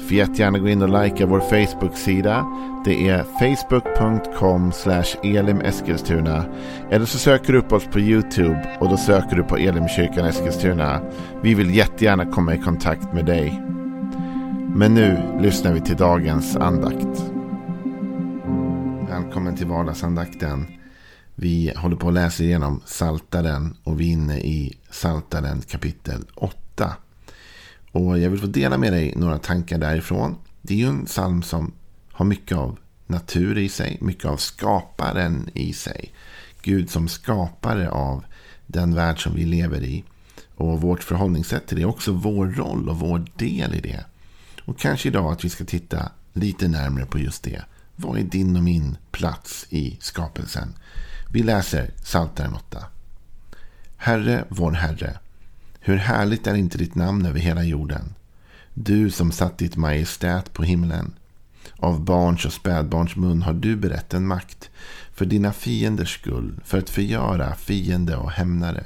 Får jättegärna gå in och likea vår Facebook-sida. Det är facebook.com elimeskilstuna. Eller så söker du upp oss på YouTube och då söker du på Elimkyrkan Eskilstuna. Vi vill jättegärna komma i kontakt med dig. Men nu lyssnar vi till dagens andakt. Välkommen till vardagsandakten. Vi håller på att läsa igenom Saltaren och vi är inne i Saltaren kapitel 8. Och jag vill få dela med dig några tankar därifrån. Det är ju en psalm som har mycket av natur i sig, mycket av skaparen i sig. Gud som skapare av den värld som vi lever i. Och vårt förhållningssätt till det är också vår roll och vår del i det. Och kanske idag att vi ska titta lite närmre på just det. Vad är din och min plats i skapelsen? Vi läser Psaltaren 8. Herre, vår Herre. Hur härligt är inte ditt namn över hela jorden? Du som satt ditt majestät på himlen. Av barns och spädbarns mun har du berett en makt för dina fienders skull, för att förgöra fiende och hämnare.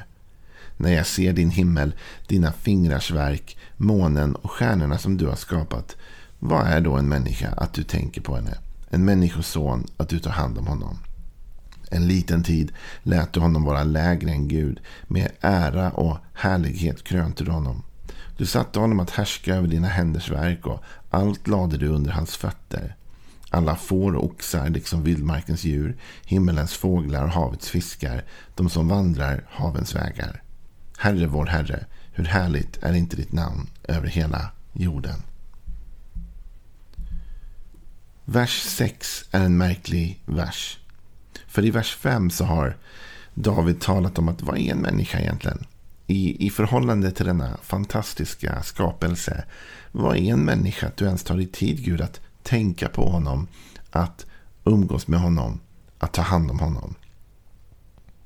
När jag ser din himmel, dina fingrars verk, månen och stjärnorna som du har skapat, vad är då en människa att du tänker på henne? En människoson att du tar hand om honom. En liten tid lät du honom vara lägre än Gud. Med ära och härlighet krönte du honom. Du satte honom att härska över dina händers verk och allt lade du under hans fötter. Alla får och oxar, liksom vildmarkens djur, himmelens fåglar och havets fiskar, de som vandrar havens vägar. Herre vår Herre, hur härligt är inte ditt namn över hela jorden. Vers 6 är en märklig vers. För i vers 5 så har David talat om att vad är en människa egentligen? I, I förhållande till denna fantastiska skapelse. Vad är en människa att du ens tar dig tid Gud att tänka på honom. Att umgås med honom. Att ta hand om honom.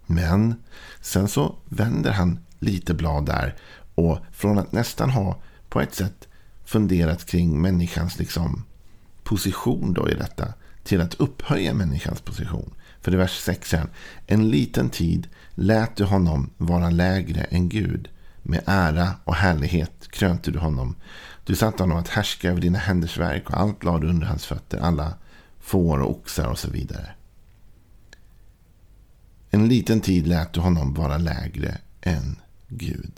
Men sen så vänder han lite blad där. Och från att nästan ha på ett sätt funderat kring människans liksom position då i detta. Till att upphöja människans position. För i vers 6 säger han, en liten tid lät du honom vara lägre än Gud. Med ära och härlighet krönte du honom. Du satte honom att härska över dina händers verk och allt lade under hans fötter, alla får och oxar och så vidare. En liten tid lät du honom vara lägre än Gud.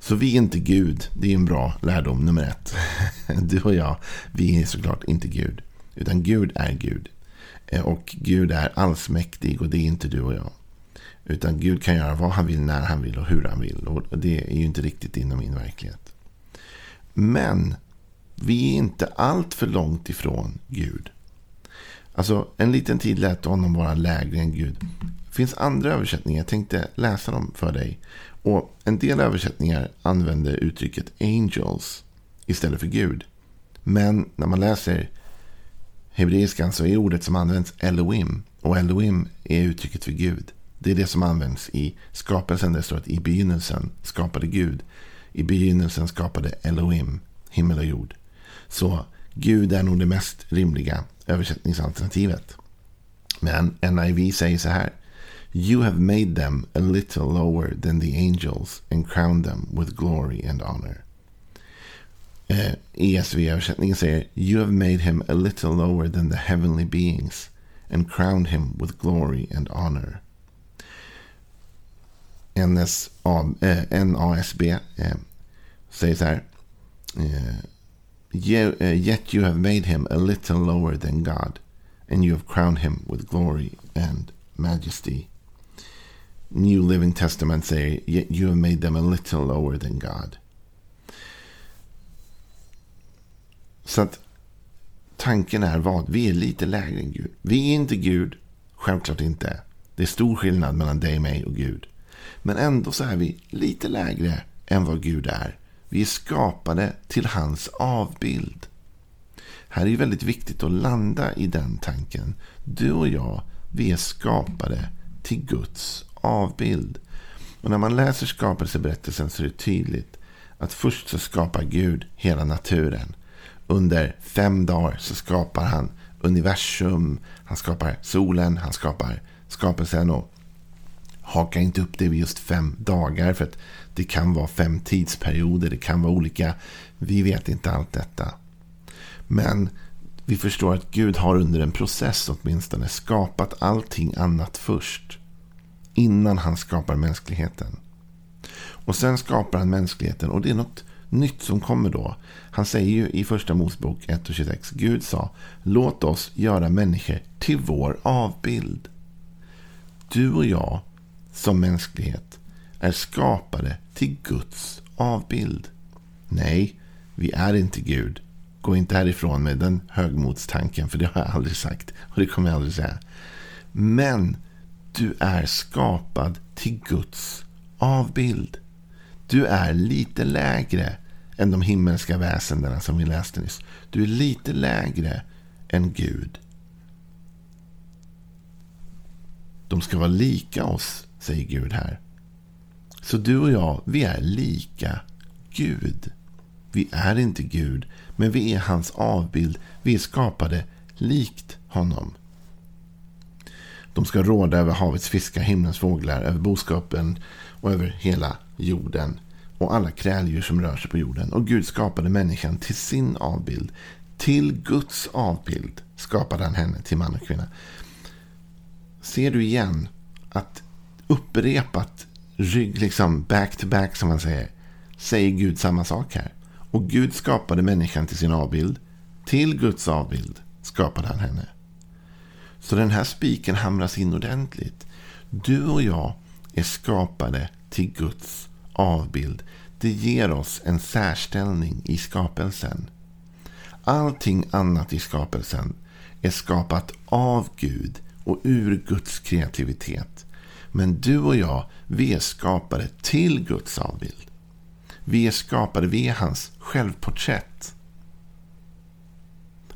Så vi är inte Gud. Det är en bra lärdom nummer ett. Du och jag, vi är såklart inte Gud. Utan Gud är Gud. Eh, och Gud är allsmäktig och det är inte du och jag. Utan Gud kan göra vad han vill, när han vill och hur han vill. Och det är ju inte riktigt inom min verklighet. Men vi är inte allt för långt ifrån Gud. Alltså en liten tid lät honom vara lägre än Gud. Det finns andra översättningar. Jag tänkte läsa dem för dig. Och En del översättningar använder uttrycket angels istället för Gud. Men när man läser hebreiskan så är ordet som används Elohim. Och Elohim är uttrycket för Gud. Det är det som används i skapelsen. Det står att i begynnelsen skapade Gud. I begynnelsen skapade Elohim himmel och jord. Så Gud är nog det mest rimliga översättningsalternativet. Men NIV säger så här. You have made them a little lower than the angels and crowned them with glory and honor. Eh, ESV-översättningen säger You have made him a little lower than the heavenly beings and crowned him with glory and honor. NSA, eh, NASB eh, säger så här. Eh, Yet you have made him a little lower than God and you have crowned him with glory and majesty. New Living Testament säger Yet you have made them a little lower than God. Så att tanken är vad? Vi är lite lägre än Gud. Vi är inte Gud. Självklart inte. Det är stor skillnad mellan dig, mig och Gud. Men ändå så är vi lite lägre än vad Gud är. Vi är skapade till hans avbild. Här är det väldigt viktigt att landa i den tanken. Du och jag, vi är skapade till Guds avbild. Och när man läser skapelseberättelsen så är det tydligt att först så skapar Gud hela naturen. Under fem dagar så skapar han universum, han skapar solen, han skapar skapelsen. Och haka inte upp det vid just fem dagar. För att det kan vara fem tidsperioder, det kan vara olika. Vi vet inte allt detta. Men vi förstår att Gud har under en process åtminstone skapat allting annat först. Innan han skapar mänskligheten. Och sen skapar han mänskligheten och det är något nytt som kommer då. Han säger ju i första Mosebok 1 och 26. Gud sa låt oss göra människor till vår avbild. Du och jag som mänsklighet är skapade till Guds avbild. Nej, vi är inte Gud. Gå inte härifrån med den högmodstanken, för det har jag aldrig sagt. Och det kommer jag aldrig säga. Men du är skapad till Guds avbild. Du är lite lägre än de himmelska väsendena som vi läste nyss. Du är lite lägre än Gud. De ska vara lika oss, säger Gud här. Så du och jag, vi är lika Gud. Vi är inte Gud, men vi är hans avbild. Vi är skapade likt honom. De ska råda över havets fiskar, himlens fåglar, över boskapen och över hela jorden och alla kräldjur som rör sig på jorden. Och Gud skapade människan till sin avbild. Till Guds avbild skapade han henne till man och kvinna. Ser du igen att upprepat rygg, liksom back to back som man säger, säger Gud samma sak här. Och Gud skapade människan till sin avbild. Till Guds avbild skapade han henne. Så den här spiken hamras in ordentligt. Du och jag är skapade till Guds avbild. Det ger oss en särställning i skapelsen. Allting annat i skapelsen är skapat av Gud och ur Guds kreativitet. Men du och jag, vi är skapade till Guds avbild. Vi är skapade, vi är hans självporträtt.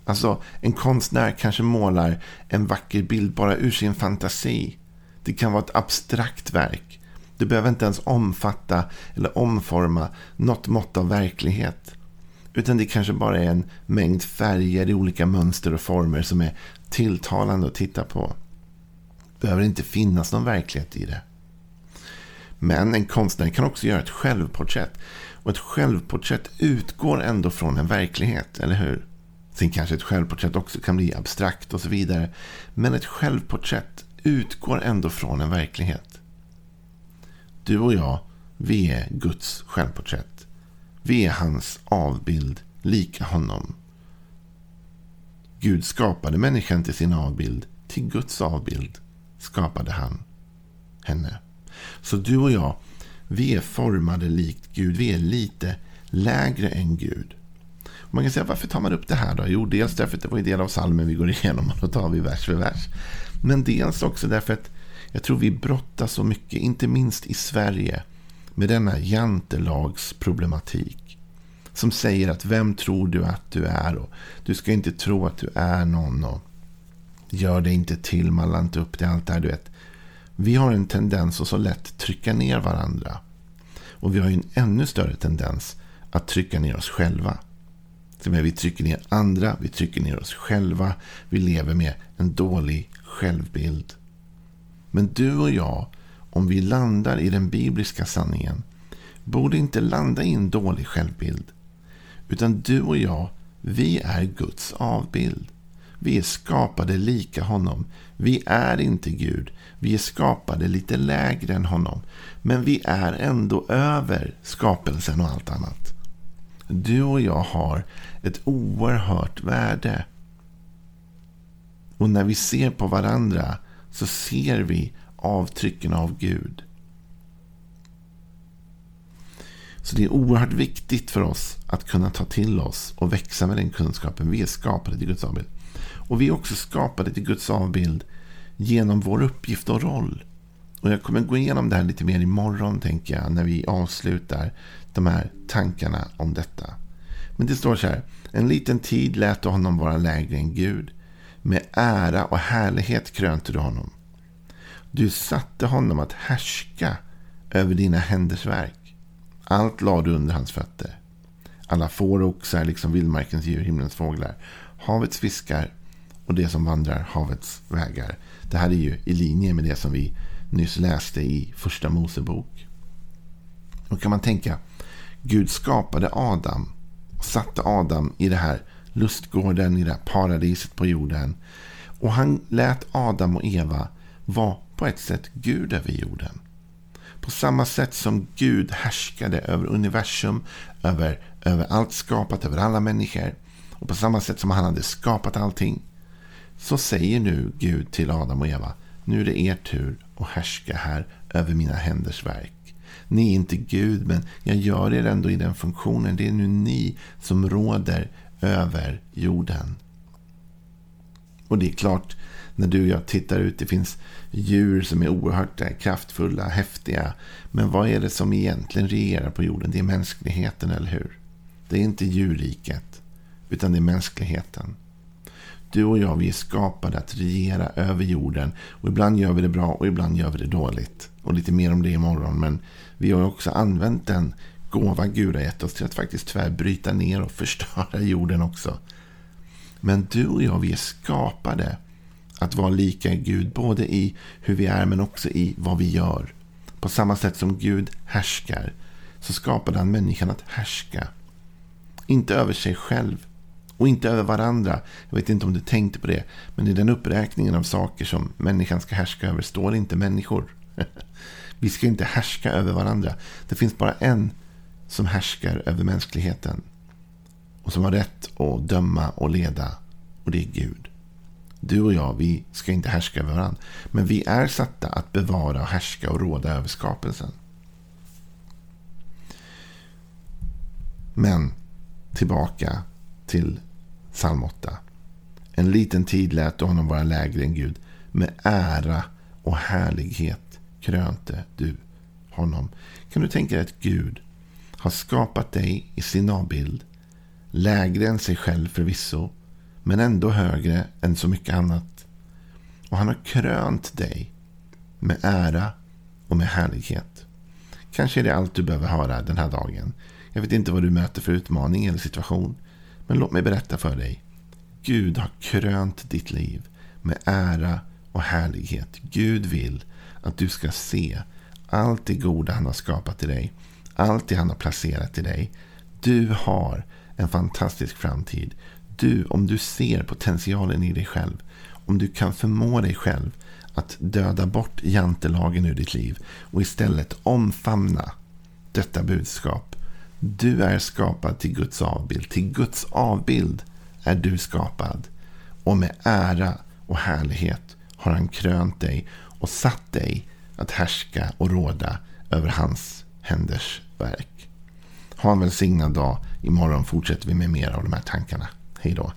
Alltså, en konstnär kanske målar en vacker bild bara ur sin fantasi. Det kan vara ett abstrakt verk. Det behöver inte ens omfatta eller omforma något mått av verklighet. Utan det kanske bara är en mängd färger i olika mönster och former som är tilltalande att titta på. Det behöver inte finnas någon verklighet i det. Men en konstnär kan också göra ett självporträtt. Och ett självporträtt utgår ändå från en verklighet, eller hur? Sen kanske ett självporträtt också kan bli abstrakt och så vidare. Men ett självporträtt utgår ändå från en verklighet. Du och jag, vi är Guds självporträtt. Vi är hans avbild, lika honom. Gud skapade människan till sin avbild. Till Guds avbild skapade han henne. Så du och jag, vi är formade likt Gud. Vi är lite lägre än Gud. Man kan säga, varför tar man upp det här då? Jo, dels därför att det var en del av salmen vi går igenom och då tar vi vers för vers. Men dels också därför att jag tror vi brottas så mycket, inte minst i Sverige, med denna jantelagsproblematik. Som säger att vem tror du att du är? Och du ska inte tro att du är någon. Och gör det inte till, man inte upp det, allt det här, du vet. Vi har en tendens att så lätt trycka ner varandra. Och vi har en ännu större tendens att trycka ner oss själva. Vi trycker ner andra, vi trycker ner oss själva. Vi lever med en dålig självbild. Men du och jag, om vi landar i den bibliska sanningen, borde inte landa i en dålig självbild. Utan du och jag, vi är Guds avbild. Vi är skapade lika honom. Vi är inte Gud. Vi är skapade lite lägre än honom. Men vi är ändå över skapelsen och allt annat. Du och jag har ett oerhört värde. Och när vi ser på varandra så ser vi avtrycken av Gud. Så det är oerhört viktigt för oss att kunna ta till oss och växa med den kunskapen. Vi är skapade till Guds avbild. Och vi är också skapade till Guds avbild genom vår uppgift och roll. Och jag kommer gå igenom det här lite mer imorgon tänker jag. När vi avslutar de här tankarna om detta. Men det står så här. En liten tid lät du honom vara lägre än Gud. Med ära och härlighet krönte du honom. Du satte honom att härska över dina händers verk. Allt lade du under hans fötter. Alla får och oxar, liksom vildmarkens djur, himlens fåglar, havets fiskar och det som vandrar havets vägar. Det här är ju i linje med det som vi nyss läste i första Mosebok. Då kan man tänka, Gud skapade Adam och satte Adam i det här lustgården, i det här paradiset på jorden. Och han lät Adam och Eva vara på ett sätt Gud över jorden. På samma sätt som Gud härskade över universum, över, över allt skapat, över alla människor. Och på samma sätt som han hade skapat allting. Så säger nu Gud till Adam och Eva. Nu är det er tur att härska här över mina händers verk. Ni är inte Gud, men jag gör er ändå i den funktionen. Det är nu ni som råder över jorden. Och det är klart, när du och jag tittar ut, det finns djur som är oerhört eh, kraftfulla, häftiga. Men vad är det som egentligen regerar på jorden? Det är mänskligheten, eller hur? Det är inte djurriket, utan det är mänskligheten. Du och jag, vi är skapade att regera över jorden. Och ibland gör vi det bra och ibland gör vi det dåligt. Och lite mer om det imorgon. Men vi har också använt den gåva Gud har gett oss till att faktiskt tyvärr bryta ner och förstöra jorden också. Men du och jag, vi är skapade att vara lika Gud. Både i hur vi är men också i vad vi gör. På samma sätt som Gud härskar så skapade han människan att härska. Inte över sig själv och inte över varandra. Jag vet inte om du tänkte på det. Men i den uppräkningen av saker som människan ska härska över står inte människor. Vi ska inte härska över varandra. Det finns bara en som härskar över mänskligheten. Och som har rätt att döma och leda. Och det är Gud. Du och jag, vi ska inte härska över varandra. Men vi är satta att bevara och härska och råda över skapelsen. Men tillbaka till psalm 8. En liten tid lät du honom vara lägre än Gud. Med ära och härlighet krönte du honom. Kan du tänka dig att Gud har skapat dig i sin avbild. Lägre än sig själv förvisso. Men ändå högre än så mycket annat. Och han har krönt dig med ära och med härlighet. Kanske är det allt du behöver höra den här dagen. Jag vet inte vad du möter för utmaning eller situation. Men låt mig berätta för dig. Gud har krönt ditt liv med ära och härlighet. Gud vill att du ska se allt det goda han har skapat i dig. Allt det han har placerat i dig. Du har en fantastisk framtid. Du, om du ser potentialen i dig själv. Om du kan förmå dig själv att döda bort jantelagen ur ditt liv. Och istället omfamna detta budskap. Du är skapad till Guds avbild. Till Guds avbild är du skapad. Och med ära och härlighet har han krönt dig och satt dig att härska och råda över hans händers verk. Ha en välsignad dag. Imorgon fortsätter vi med mer av de här tankarna. Hej då.